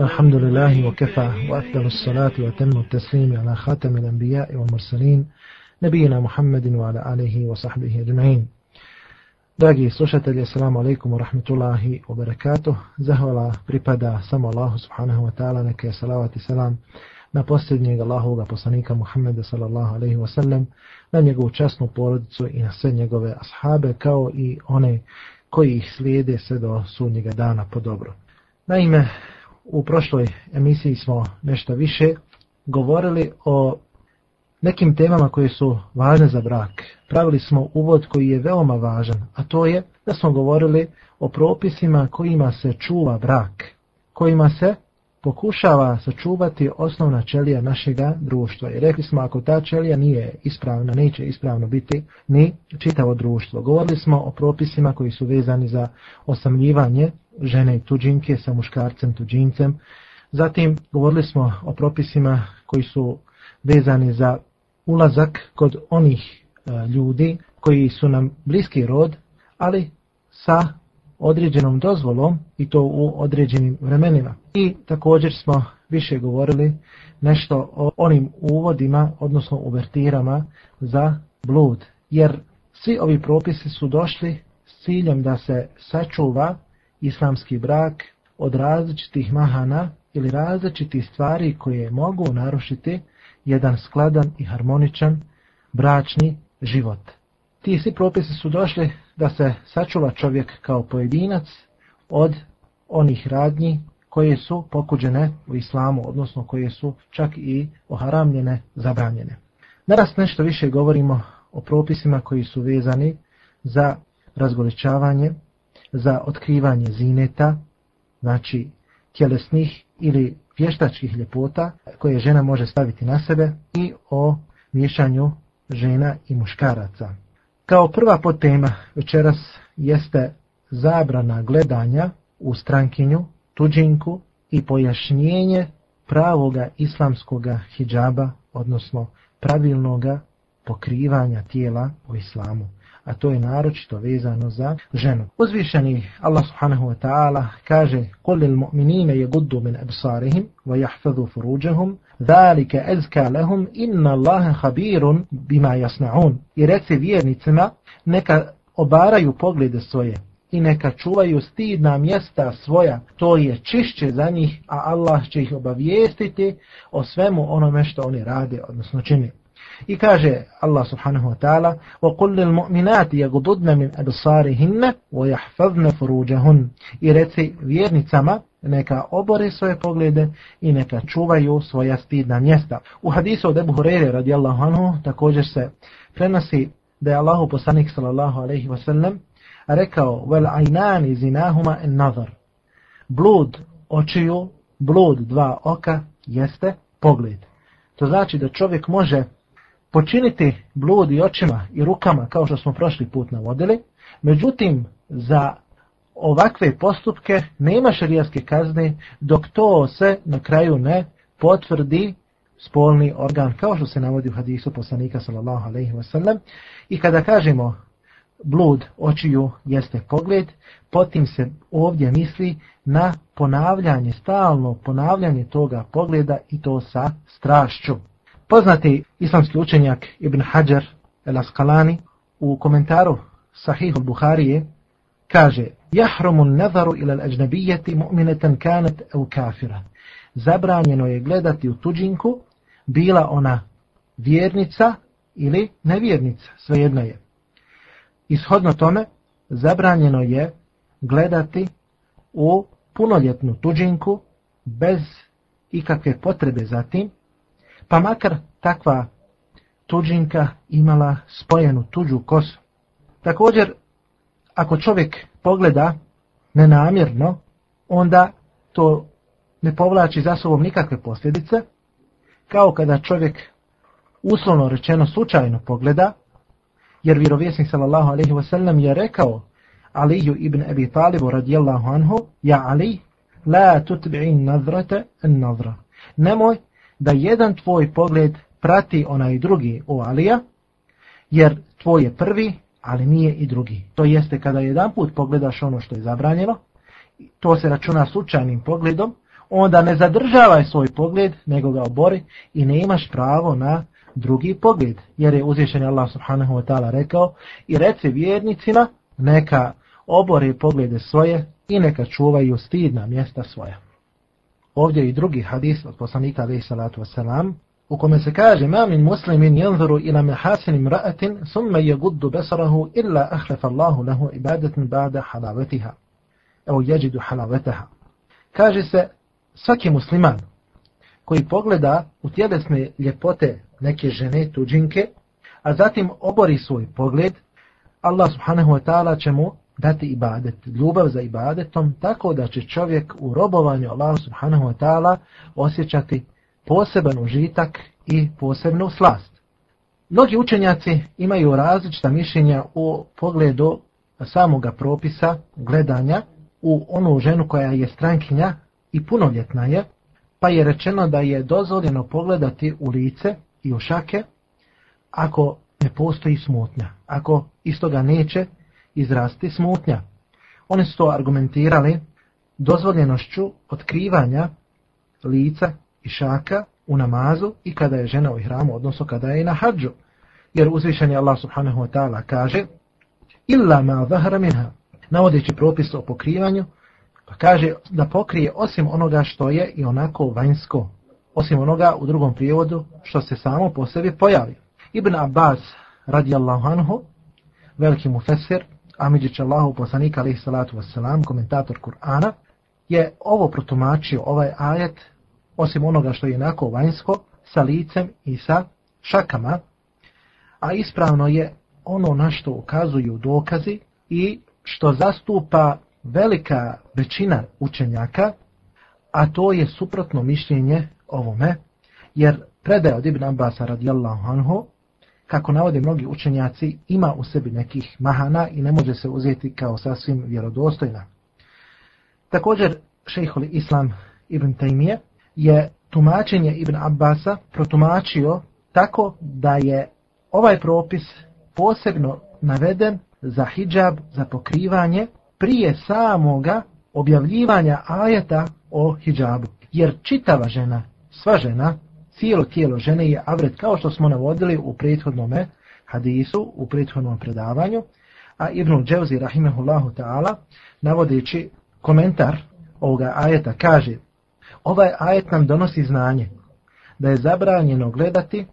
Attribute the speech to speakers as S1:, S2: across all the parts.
S1: الحمد لله وكفى وأفضل الصلاة وتم التسليم على خاتم الأنبياء والمرسلين نبينا Muhammedin وعلى آله وصحبه أجمعين Dragi slušatelji, assalamu alaikum wa rahmatullahi wa barakatuh. Zahvala pripada samo Allahu subhanahu wa ta'ala, neka je salavat i selam na posljednjeg Allahovog poslanika Muhammeda sallallahu alaihi wa sallam, na njegovu časnu porodicu i na sve njegove ashabe, kao i one koji ih slijede sve do sudnjega dana po dobro. Naime, u prošloj emisiji smo nešto više govorili o nekim temama koje su važne za brak. Pravili smo uvod koji je veoma važan, a to je da smo govorili o propisima kojima se čuva brak, kojima se pokušava sačuvati osnovna čelija našega društva. I rekli smo ako ta čelija nije ispravna, neće ispravno biti ni čitavo društvo. Govorili smo o propisima koji su vezani za osamljivanje žene i tuđinke sa muškarcem tuđincem. Zatim govorili smo o propisima koji su vezani za ulazak kod onih e, ljudi koji su nam bliski rod, ali sa određenom dozvolom i to u određenim vremenima. I također smo više govorili nešto o onim uvodima, odnosno uvertirama za blud, jer svi ovi propisi su došli s ciljem da se sačuva islamski brak od različitih mahana ili različitih stvari koje mogu narušiti jedan skladan i harmoničan bračni život. Ti svi propisi su došli da se sačuva čovjek kao pojedinac od onih radnji koje su pokuđene u islamu, odnosno koje su čak i oharamljene, zabranjene. Danas nešto više govorimo o propisima koji su vezani za razgoličavanje za otkrivanje zineta, znači tjelesnih ili vještačkih ljepota koje žena može staviti na sebe i o miješanju žena i muškaraca. Kao prva potema večeras jeste zabrana gledanja u strankinju, tuđinku i pojašnjenje pravoga islamskoga hijaba, odnosno pravilnoga pokrivanja tijela u islamu a to je naročito vezano za ženu. Uzvišeni Allah subhanahu wa ta'ala kaže mu'minina الْمُؤْمِنِينَ min مِنْ wa وَيَحْفَذُوا dalike ذَلِكَ أَزْكَى lahum inna allaha khabirun bima I reci vjernicima neka obaraju poglede svoje i neka čuvaju stidna mjesta svoja, to je čišće za njih, a Allah će ih obavijestiti o svemu onome što oni rade, odnosno čini. I kaže Allah subhanahu wa ta'ala وَقُلْ لِلْمُؤْمِنَاتِ يَغُضُدْنَ مِنْ أَبْصَارِهِنَّ وَيَحْفَظْنَ فُرُوجَهُنَّ I reci vjernicama neka obore svoje poglede i neka čuvaju svoja stidna mjesta. U hadisu od Ebu Hureyre radijallahu anhu također se prenosi da je Allahu poslanik sallallahu alaihi wasallam rekao vel زِنَاهُمَا النَّظَرِ Blud očiju, blud dva oka jeste pogled. To znači da čovjek može počiniti blud i očima i rukama kao što smo prošli put navodili, međutim za ovakve postupke nema šarijaske kazne dok to se na kraju ne potvrdi spolni organ kao što se navodi u hadisu poslanika sallallahu alejhi ve sellem i kada kažemo blud očiju jeste pogled potim se ovdje misli na ponavljanje stalno ponavljanje toga pogleda i to sa strašću Poznati islamski učenjak Ibn Hajar el Askalani u komentaru Sahih al-Buharije kaže Jahromu ila al mu'minetan kanet kafira. Zabranjeno je gledati u tuđinku bila ona vjernica ili nevjernica, svejedno je. Ishodno tome, zabranjeno je gledati u punoljetnu tuđinku bez ikakve potrebe za tim, pa makar takva tuđinka imala spojenu tuđu kosu. Također, ako čovjek pogleda nenamjerno, onda to ne povlači za sobom nikakve posljedice, kao kada čovjek uslovno rečeno slučajno pogleda, jer vjerovjesnik sallallahu alaihi sallam je rekao Aliju ibn Abi Talibu radijallahu anhu, ja Ali, la tutbi'in nazrate en nazra. Nemoj da jedan tvoj pogled prati onaj drugi u Alija, jer tvoj je prvi, ali nije i drugi. To jeste kada jedan put pogledaš ono što je zabranjeno, to se računa slučajnim pogledom, onda ne zadržavaj svoj pogled, nego ga obori i ne imaš pravo na drugi pogled. Jer je uzvišen Allah subhanahu wa ta'ala rekao i reci vjernicima neka obore poglede svoje i neka čuvaju stidna mjesta svoja. Ovdje i drugi hadis od poslanika alaih salatu wasalam, u kome se kaže ma min muslimin yanzuru ila mehasin imra'atin summa yaguddu besarahu illa ahlef Allahu lahu ibadatin ba'da halavetiha. Evo jeđidu halavetaha. Kaže se svaki musliman koji pogleda u tjelesne ljepote neke žene tuđinke, a zatim obori svoj pogled, Allah subhanahu wa ta'ala će mu dati ibadet, ljubav za ibadetom, tako da će čovjek u robovanju Allah subhanahu wa ta'ala osjećati poseban užitak i posebnu slast. Mnogi učenjaci imaju različita mišljenja u pogledu samoga propisa gledanja u onu ženu koja je strankinja i punoljetna je, pa je rečeno da je dozvoljeno pogledati u lice i u šake ako ne postoji smutnja, ako iz toga neće izrasti smutnja. Oni su to argumentirali dozvoljenošću otkrivanja lica i šaka u namazu i kada je žena u hramu odnosno kada je i na hađu. Jer je Allah subhanahu wa ta'ala kaže Illa ma zahra minha, navodeći propis o pokrivanju, pa kaže da pokrije osim onoga što je i onako vanjsko, osim onoga u drugom prijevodu što se samo po sebi pojavi. Ibn Abbas radijallahu anhu, veliki mufesir Amidžić Allahu poslanika alaihi salatu wasalam, komentator Kur'ana, je ovo protumačio, ovaj ajet, osim onoga što je jednako vanjsko, sa licem i sa šakama, a ispravno je ono na što ukazuju dokazi i što zastupa velika većina učenjaka, a to je suprotno mišljenje ovome, jer predaje od Ibn Abbas, radijallahu anhu kako navode mnogi učenjaci, ima u sebi nekih mahana i ne može se uzeti kao sasvim vjerodostojna. Također, šejhul Islam Ibn Taymije je tumačenje Ibn Abbasa protumačio tako da je ovaj propis posebno naveden za hijab, za pokrivanje, prije samoga objavljivanja ajeta o hijabu. Jer čitava žena, sva žena, cijelo tijelo žene je avret kao što smo navodili u prethodnom hadisu, u prethodnom predavanju, a Ibn Dževzi rahimehullahu ta'ala navodeći komentar ovoga ajeta kaže ovaj ajet nam donosi znanje da je zabranjeno gledati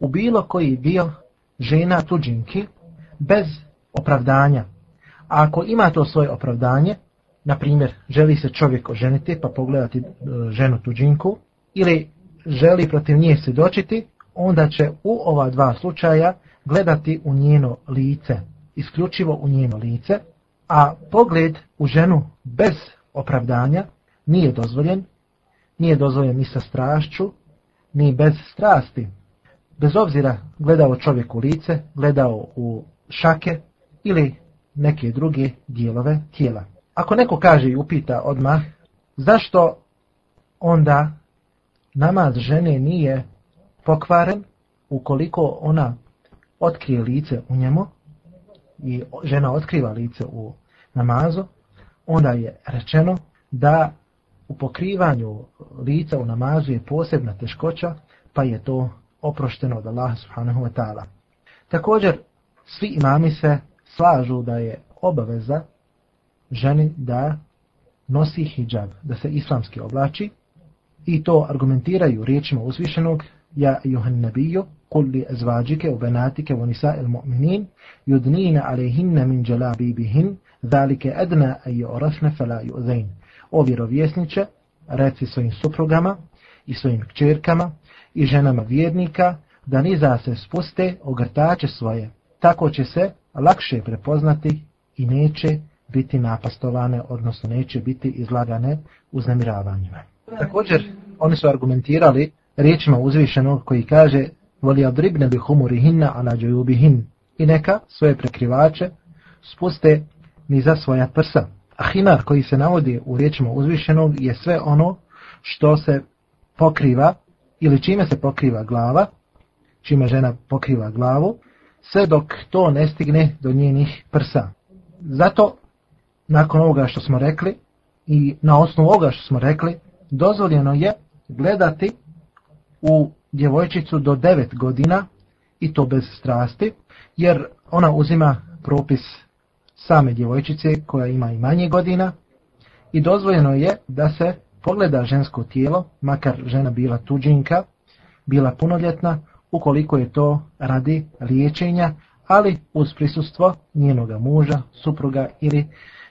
S1: u bilo koji dio žena tuđinki bez opravdanja. A ako ima to svoje opravdanje, na primjer želi se čovjek oženiti pa pogledati e, ženu tuđinku ili želi protiv nje svjedočiti, onda će u ova dva slučaja gledati u njeno lice, isključivo u njeno lice, a pogled u ženu bez opravdanja nije dozvoljen, nije dozvoljen ni sa strašću, ni bez strasti. Bez obzira gledao čovjek u lice, gledao u šake ili neke druge dijelove tijela. Ako neko kaže i upita odmah, zašto onda namaz žene nije pokvaren ukoliko ona otkrije lice u njemu i žena otkriva lice u namazu, onda je rečeno da u pokrivanju lica u namazu je posebna teškoća, pa je to oprošteno od Allaha subhanahu wa ta'ala. Također, svi imami se slažu da je obaveza ženi da nosi hijab, da se islamski oblači, i to argumentiraju riječima uzvišenog Ja juhan nabiju قل لأزواجك وبناتك ونساء المؤمنين يدنين عليهن zalike edna ذلك أدنى أن يعرفن فلا يؤذين O vjerovjesniče, reci svojim suprugama i svojim kćerkama i ženama vjernika da niza se spuste ogrtače svoje. Tako će se lakše prepoznati i neće biti napastovane, odnosno neće biti izlagane uznemiravanjima. Također, oni su argumentirali riječima uzvišenog koji kaže voli hinna, a عَلَى hin i neka svoje prekrivače spuste ni za svoja prsa. A himar koji se navodi u riječima uzvišenog je sve ono što se pokriva ili čime se pokriva glava, čime žena pokriva glavu, sve dok to ne stigne do njenih prsa. Zato, nakon ovoga što smo rekli i na osnovu ovoga što smo rekli, dozvoljeno je gledati u djevojčicu do 9 godina i to bez strasti, jer ona uzima propis same djevojčice koja ima i manje godina i dozvoljeno je da se pogleda žensko tijelo, makar žena bila tuđinka, bila punoljetna, ukoliko je to radi liječenja, ali uz prisustvo njenoga muža, supruga ili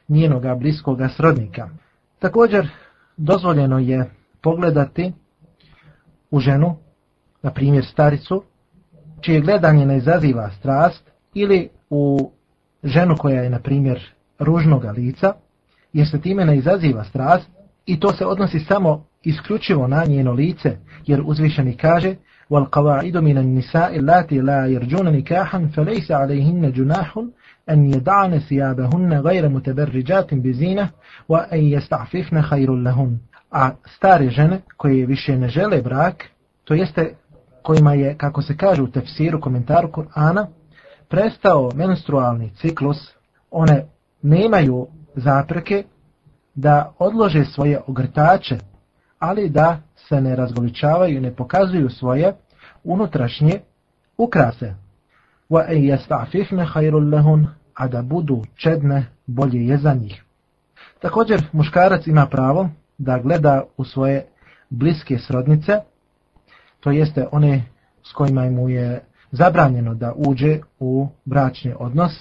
S1: njenoga bliskoga srodnika. Također dozvoljeno je pogledati u ženu, na primjer staricu, čije gledanje ne izaziva strast ili u ženu koja je, na primjer, ružnoga lica, jer se time ne izaziva strast i to se odnosi samo isključivo na njeno lice, jer uzvišeni kaže والقواعد من النساء اللاتي لا يرجون نكاحا فليس عليهن جناح أن يدعن ثيابهن غير متبرجات بزينة وأن يستعففن خير لهن a stare žene koje više ne žele brak, to jeste kojima je, kako se kaže u tefsiru, komentaru Kur'ana, prestao menstrualni ciklus, one nemaju zapreke da odlože svoje ogrtače, ali da se ne razgoličavaju i ne pokazuju svoje unutrašnje ukrase. Wa en a da budu čedne, bolje je za njih. Također, muškarac ima pravo da gleda u svoje bliske srodnice, to jeste one s kojima mu je zabranjeno da uđe u bračni odnos,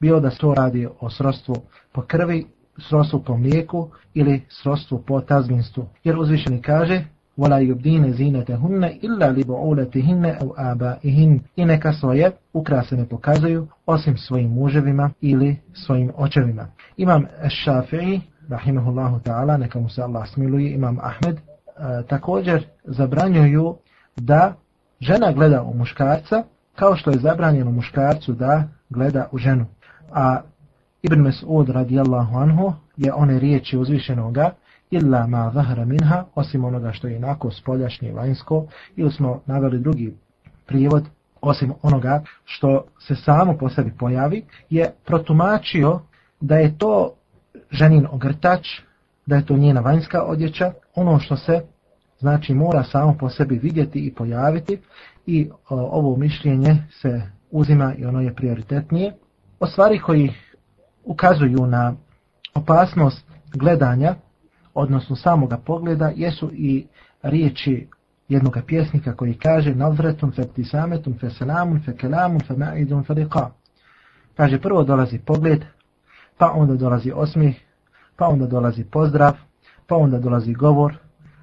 S1: bilo da se to radi o srodstvu po krvi, srodstvu po mlijeku ili srodstvu po tazminstvu. Jer uzvišeni kaže ولا يبدين زينتهن إلا لبعولتهن أو آبائهن i neka svoje ukrase ne pokazuju osim svojim muževima ili svojim očevima. Imam Šafi'i, rahimahullahu ta'ala, neka mu se Allah smiluje, imam Ahmed, e, također zabranjuju da žena gleda u muškarca kao što je zabranjeno muškarcu da gleda u ženu. A Ibn Mas'ud, radijallahu anhu je one riječi uzvišenoga illa ma zahra minha, osim onoga što je inako spoljašnje i vanjsko, ili smo naveli drugi prijevod, osim onoga što se samo po sebi pojavi, je protumačio da je to ženin ogrtač, da je to njena vanjska odjeća, ono što se znači mora samo po sebi vidjeti i pojaviti i e, ovo mišljenje se uzima i ono je prioritetnije. O stvari koji ukazuju na opasnost gledanja odnosno samoga pogleda, jesu i riječi jednoga pjesnika koji kaže Navretum fe tisametum fe selamun fe kelamun fe fe Kaže prvo dolazi pogled, pa onda dolazi osmih, pa onda dolazi pozdrav, pa onda dolazi govor,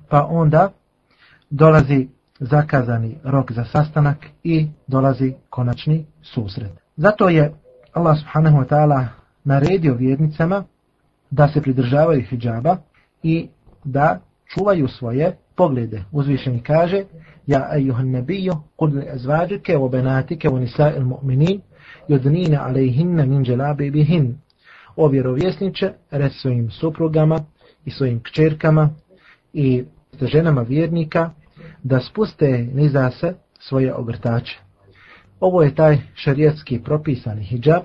S1: pa onda dolazi zakazani rok za sastanak i dolazi konačni susret. Zato je Allah subhanahu wa ta'ala naredio vjernicama da se pridržavaju hijjaba, i da čuvaju svoje poglede. Uzvišeni kaže Ja ejuhan nebiju kud ne ezvađuke o benatike u nisa il mu'minin yudnine min bihin. O vjerovjesniče, svojim suprugama i svojim kćerkama i ženama vjernika da spuste niza se svoje ogrtače. Ovo je taj šarijetski propisani hijab,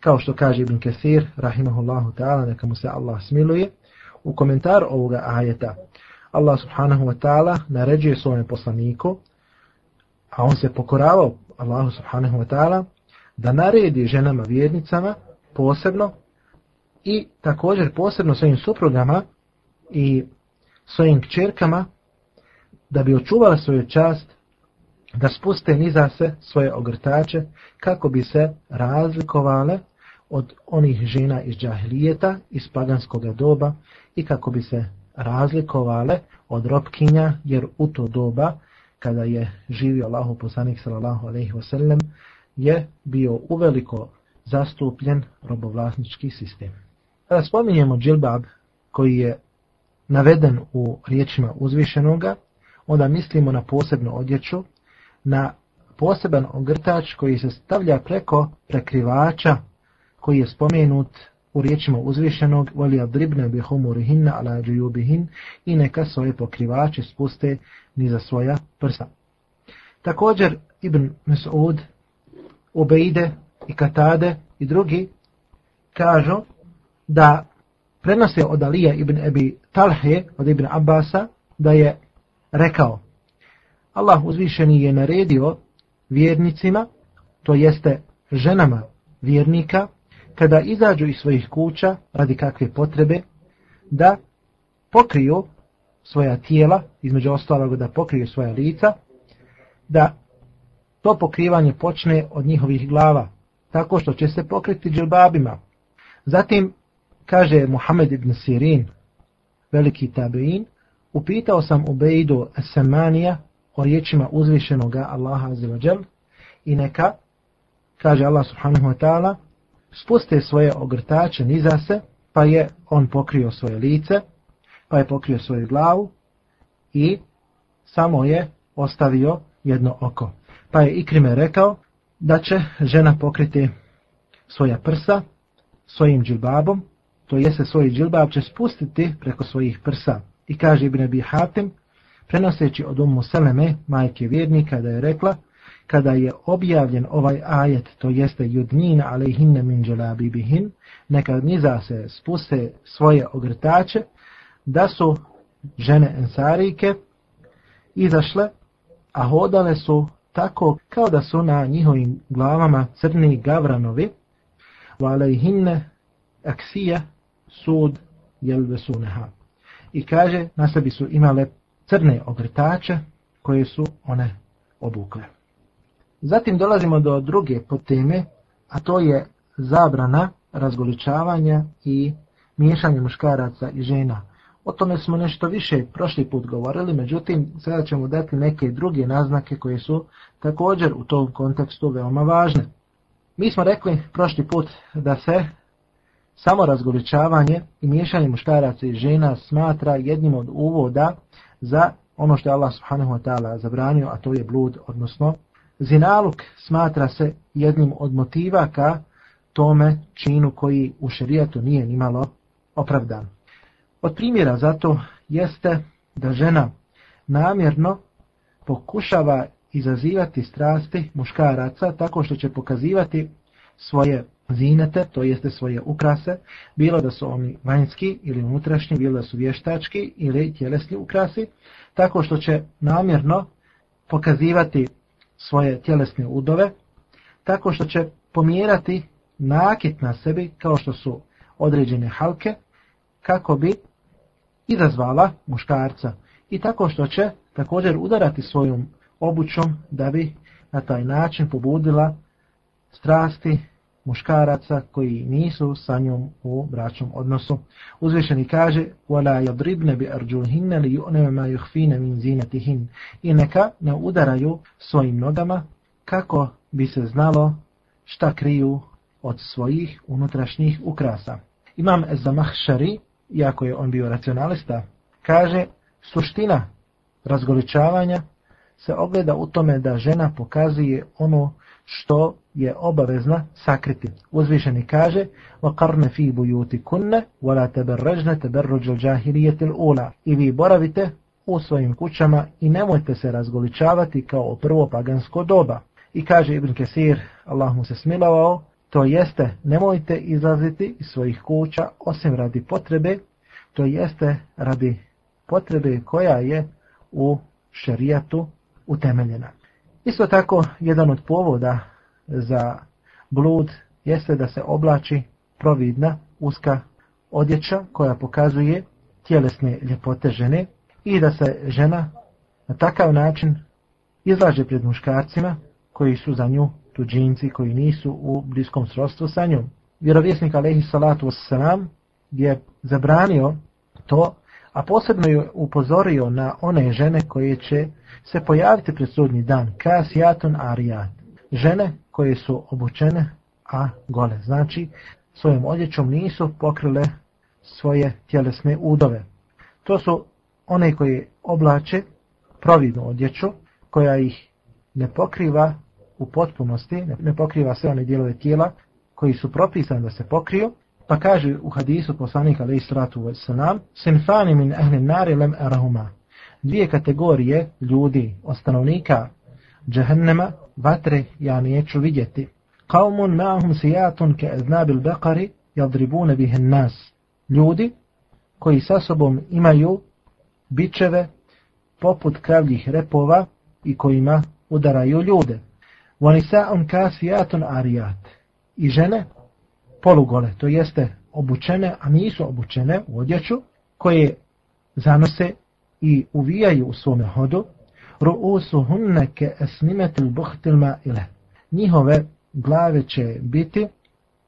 S1: kao što kaže Ibn Kesir, rahimahullahu ta'ala, neka mu se Allah smiluje, u komentar ovoga ajeta Allah subhanahu wa ta'ala naređuje svojem poslaniku, a on se pokoravao Allahu subhanahu wa ta'ala, da naredi ženama vjernicama posebno i također posebno svojim suprugama i svojim kćerkama da bi očuvala svoju čast da spuste niza se svoje ogrtače kako bi se razlikovale od onih žena iz džahilijeta, iz paganskog doba i kako bi se razlikovale od robkinja, jer u to doba kada je živio Allahu poslanik sallallahu alejhi ve sellem je bio uveliko zastupljen robovlasnički sistem. Kada spominjemo džilbab koji je naveden u riječima uzvišenoga, onda mislimo na posebnu odjeću, na poseban ogrtač koji se stavlja preko prekrivača koji je spomenut u riječima uzvišenog voli adribne ala džujubihin i neka svoje pokrivače spuste ni za svoja prsa. Također Ibn Mesud, Ubeide i Katade i drugi kažu da prenose od Alija ibn Ebi Talhe, od Ibn Abasa da je rekao Allah uzvišeni je naredio vjernicima, to jeste ženama vjernika, kada izađu iz svojih kuća radi kakve potrebe, da pokriju svoja tijela, između ostalog da pokriju svoja lica, da to pokrivanje počne od njihovih glava, tako što će se pokriti džilbabima. Zatim, kaže Muhammed ibn Sirin, veliki tabiin, upitao sam u Bejdu Samanija o riječima uzvišenoga Allaha azzawajal i neka, kaže Allah subhanahu wa ta'ala, spuste svoje ogrtače niza se, pa je on pokrio svoje lice, pa je pokrio svoju glavu i samo je ostavio jedno oko. Pa je Ikrime rekao da će žena pokriti svoja prsa svojim džilbabom, to jeste svoj džilbab će spustiti preko svojih prsa. I kaže Ibn Abi Hatim, prenoseći od Ummu Seleme, majke vjernika, da je rekla, kada je objavljen ovaj ajet, to jeste judnin alejhinne min dželabi bihin, neka niza se spuste svoje ogrtače, da su žene ensarike izašle, a hodale su tako kao da su na njihovim glavama crni gavranovi, u alejhinne sud neha. I kaže, na sebi su imale crne ogrtače koje su one obukle. Zatim dolazimo do druge poteme, a to je zabrana razgoličavanja i miješanje muškaraca i žena. O tome smo nešto više prošli put govorili, međutim sada ćemo dati neke druge naznake koje su također u tom kontekstu veoma važne. Mi smo rekli prošli put da se samo razgoličavanje i miješanje muškaraca i žena smatra jednim od uvoda za ono što je Allah subhanahu wa ta'ala zabranio, a to je blud, odnosno Zinaluk smatra se jednim od motiva ka tome činu koji u šerijatu nije nimalo opravdan. Od primjera zato jeste da žena namjerno pokušava izazivati strasti muškaraca tako što će pokazivati svoje zinete, to jeste svoje ukrase, bilo da su oni vanjski ili unutrašnji, bilo da su vještački ili tjelesni ukrasi, tako što će namjerno pokazivati svoje tjelesne udove, tako što će pomjerati nakit na sebi kao što su određene halke, kako bi izazvala muškarca i tako što će također udarati svojom obućom da bi na taj način pobudila strasti muškaraca koji nisu sa njom u bračnom odnosu. Uzvišeni kaže bi ma min I neka ne udaraju svojim nogama kako bi se znalo šta kriju od svojih unutrašnjih ukrasa. Imam Zamahšari, jako je on bio racionalista, kaže suština razgoličavanja se ogleda u tome da žena pokazuje ono što je obavezna sakriti. Uzvišeni kaže buyutikunna wa la tabarrajna al ula I vi boravite u svojim kućama i nemojte se razgoličavati kao prvo pagansko doba. I kaže Ibn Kesir, Allah mu se smilovao, to jeste nemojte izlaziti iz svojih kuća osim radi potrebe, to jeste radi potrebe koja je u šerijatu utemeljena. Isto tako, jedan od povoda za blud jeste da se oblači providna, uska odjeća koja pokazuje tjelesne ljepote žene i da se žena na takav način izlaže pred muškarcima koji su za nju tuđinci, koji nisu u bliskom srodstvu sa njom. Vjerovjesnik Alehi Salatu je zabranio to, a posebno je upozorio na one žene koje će se pojaviti pred sudnji dan, kasijatun arijat, žene koje su obučene, a gole. Znači, svojom odjećom nisu pokrile svoje tjelesne udove. To su one koji oblače providnu odjeću, koja ih ne pokriva u potpunosti, ne pokriva sve one dijelove tijela koji su propisani da se pokriju, pa kaže u hadisu poslanika alaih sratu sinfani min ahli nari lem arahuma. Dvije kategorije ljudi, od stanovnika džahennema, vatre ja neću vidjeti. Kaumun ma'ahum sijatun ke eznabil bekari jadribune bihen nas. Ljudi koji sa sobom imaju bičeve poput kravljih repova i kojima udaraju ljude. ka sijatun arijat. I žene polugole, to jeste obučene, a nisu obučene u odjeću, koje zanose i uvijaju u svome hodu, ru'usuhunne ke esnimetil buhtilma ile. Njihove glave će biti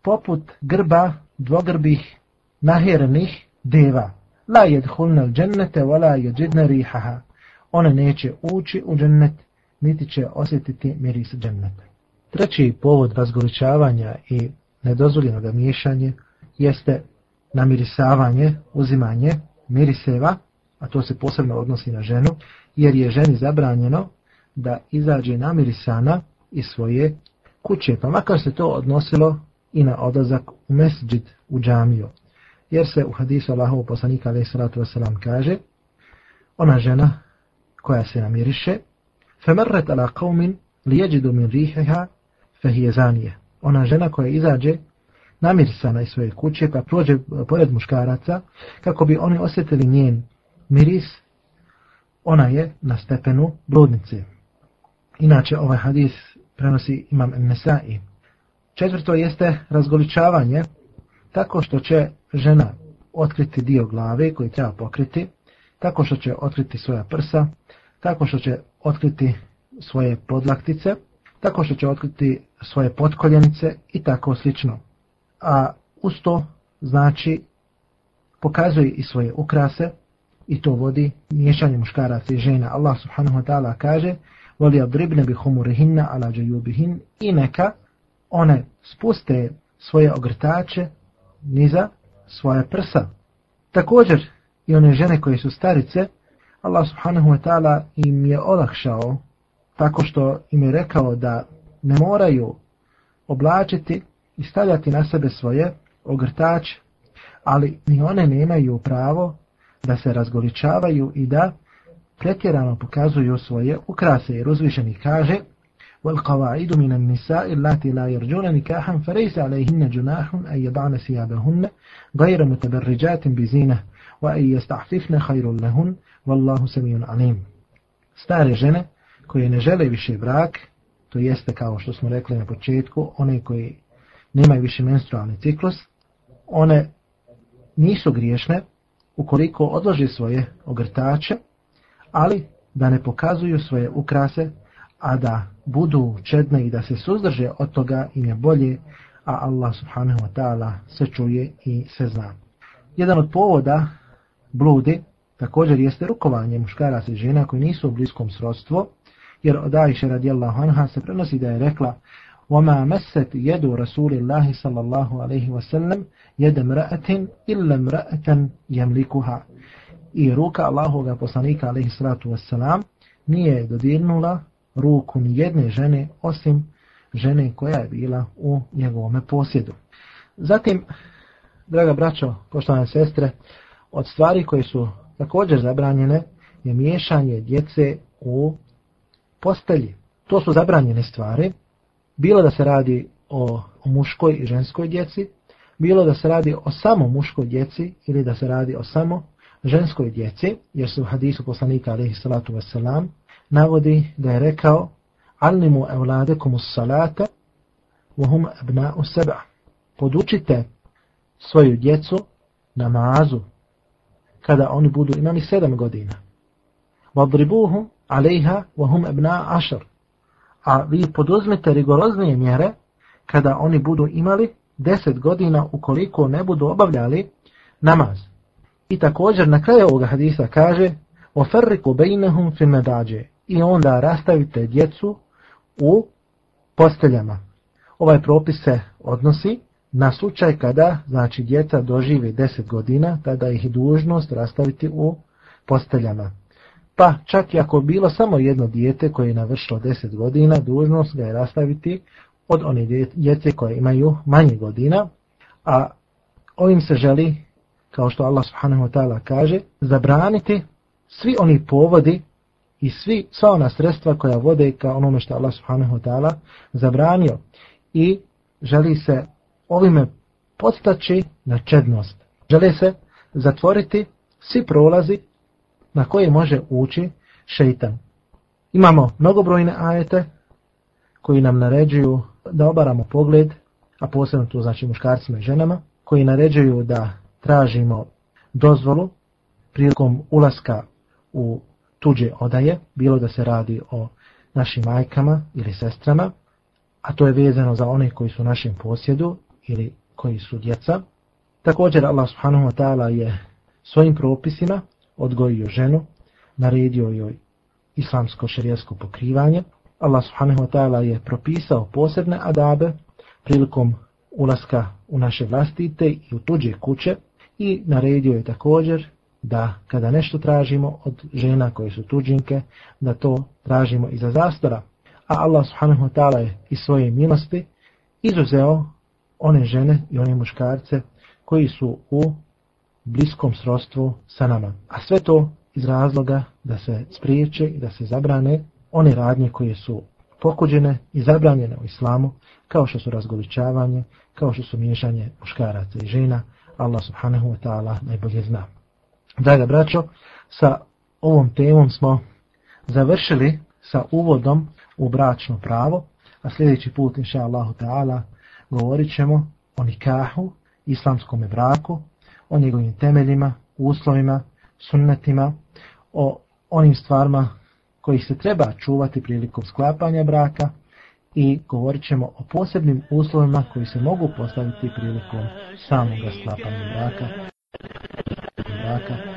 S1: poput grba dvogrbih nahirnih deva. La džennete, vola rihaha. One neće ući u džennet, niti će osjetiti miris dženneta. Treći povod razgoličavanja i nedozvoljenog miješanje jeste namirisavanje, uzimanje miriseva, a to se posebno odnosi na ženu, jer je ženi zabranjeno da izađe namirisana iz svoje kuće, pa makar se to odnosilo i na odlazak u mesđid, u džamiju. Jer se u hadisu Allahov poslanika alaih kaže ona žena koja se namiriše lijeđi lijeđidu min riheha Ona žena koja izađe namirisana iz svoje kuće pa prođe pored muškaraca kako bi oni osjetili njen miris ona je na stepenu bludnice. Inače ovaj hadis prenosi imam Nesai. Četvrto jeste razgoličavanje tako što će žena otkriti dio glave koji treba pokriti, tako što će otkriti svoja prsa, tako što će otkriti svoje podlaktice, tako što će otkriti svoje potkoljenice i tako slično. A uz to znači pokazuje i svoje ukrase, i to vodi miješanje muškaraca i žena. Allah subhanahu wa ta'ala kaže voli adribne bi humurihinna ala džajubihin i neka one spuste svoje ogrtače niza svoja prsa. Također i one žene koje su starice, Allah subhanahu wa ta'ala im je olakšao tako što im je rekao da ne moraju oblačiti i stavljati na sebe svoje ogrtače, ali ni one nemaju pravo da se razgoličavaju i da pretjerano pokazuju svoje ukrase jer uzvišeni kaže والقواعد من النساء اللاتي لا يرجون نكاحا فليس عليهن جناح أن يضعن ثيابهن غير متبرجات بزينة وأن يستعففن خير لهن والله سميع عليم stare žene koje ne žele više brak, to jeste kao što smo rekli na početku, one koje nemaju više menstrualni ciklus, one nisu griješne, ukoliko odloži svoje ogrtače, ali da ne pokazuju svoje ukrase, a da budu čedne i da se suzdrže od toga im je bolje, a Allah subhanahu wa ta'ala se čuje i se zna. Jedan od povoda bludi također jeste rukovanje muškaraca i žena koji nisu u bliskom srodstvu, jer od Aisha radijallahu anha se prenosi da je rekla وما مست يد رسول الله صلى الله عليه وسلم يد امرأة إلا امرأة يملكها i ruka Allahoga poslanika alaihi salatu nije dodirnula ruku ni jedne žene osim žene koja je bila u njegovome posjedu. Zatim, draga braćo, poštovane sestre, od stvari koje su također zabranjene je miješanje djece u postelji. To su zabranjene stvari bilo da se radi o, muškoj i ženskoj djeci, bilo da se radi o samo muškoj djeci ili da se radi o samo ženskoj djeci, jer su u hadisu poslanika alaihi salatu navodi da je rekao evlade komu salata ebna u seba. Podučite svoju djecu namazu kada oni budu imali sedam godina. Vabribuhu alaiha wahum ebna'u ašar a vi poduzmite rigoroznije mjere kada oni budu imali deset godina ukoliko ne budu obavljali namaz. I također na kraju ovoga hadisa kaže oferriku bejnehum i onda rastavite djecu u posteljama. Ovaj propis se odnosi na slučaj kada znači djeca dožive 10 godina, tada ih je dužnost rastaviti u posteljama pa čak i ako bilo samo jedno dijete koje je navršilo 10 godina, dužnost ga je rastaviti od one djece koje imaju manje godina, a ovim se želi, kao što Allah subhanahu wa ta'ala kaže, zabraniti svi oni povodi i svi, sva ona sredstva koja vode ka onome što Allah subhanahu wa ta'ala zabranio i želi se ovime postaći na čednost. Želi se zatvoriti svi prolazi na koje može ući šeitan. Imamo mnogobrojne ajete koji nam naređuju da obaramo pogled, a posebno tu znači muškarcima i ženama, koji naređuju da tražimo dozvolu prilikom ulaska u tuđe odaje, bilo da se radi o našim majkama ili sestrama, a to je vezano za one koji su u našem posjedu ili koji su djeca. Također Allah subhanahu wa ta'ala je svojim propisima odgojio ženu, naredio joj islamsko šerijasko pokrivanje. Allah subhanahu wa ta'ala je propisao posebne adabe prilikom ulaska u naše vlastite i u tuđe kuće i naredio je također da kada nešto tražimo od žena koje su tuđinke, da to tražimo iza zastora. A Allah subhanahu wa ta'ala je iz svoje milosti izuzeo one žene i one muškarce koji su u bliskom srodstvu sa nama. A sve to iz razloga da se spriječe i da se zabrane one radnje koje su pokuđene i zabranjene u islamu, kao što su razgoličavanje, kao što su miješanje muškaraca i žena, Allah subhanahu wa ta'ala najbolje zna. Draga braćo, sa ovom temom smo završili sa uvodom u bračno pravo, a sljedeći put, inša Allahu ta'ala, govorit ćemo o nikahu, islamskom braku, o njegovim temeljima, uslovima, sunnetima, o onim stvarima kojih se treba čuvati prilikom sklapanja braka i govorit ćemo o posebnim uslovima koji se mogu postaviti prilikom samog sklapanja braka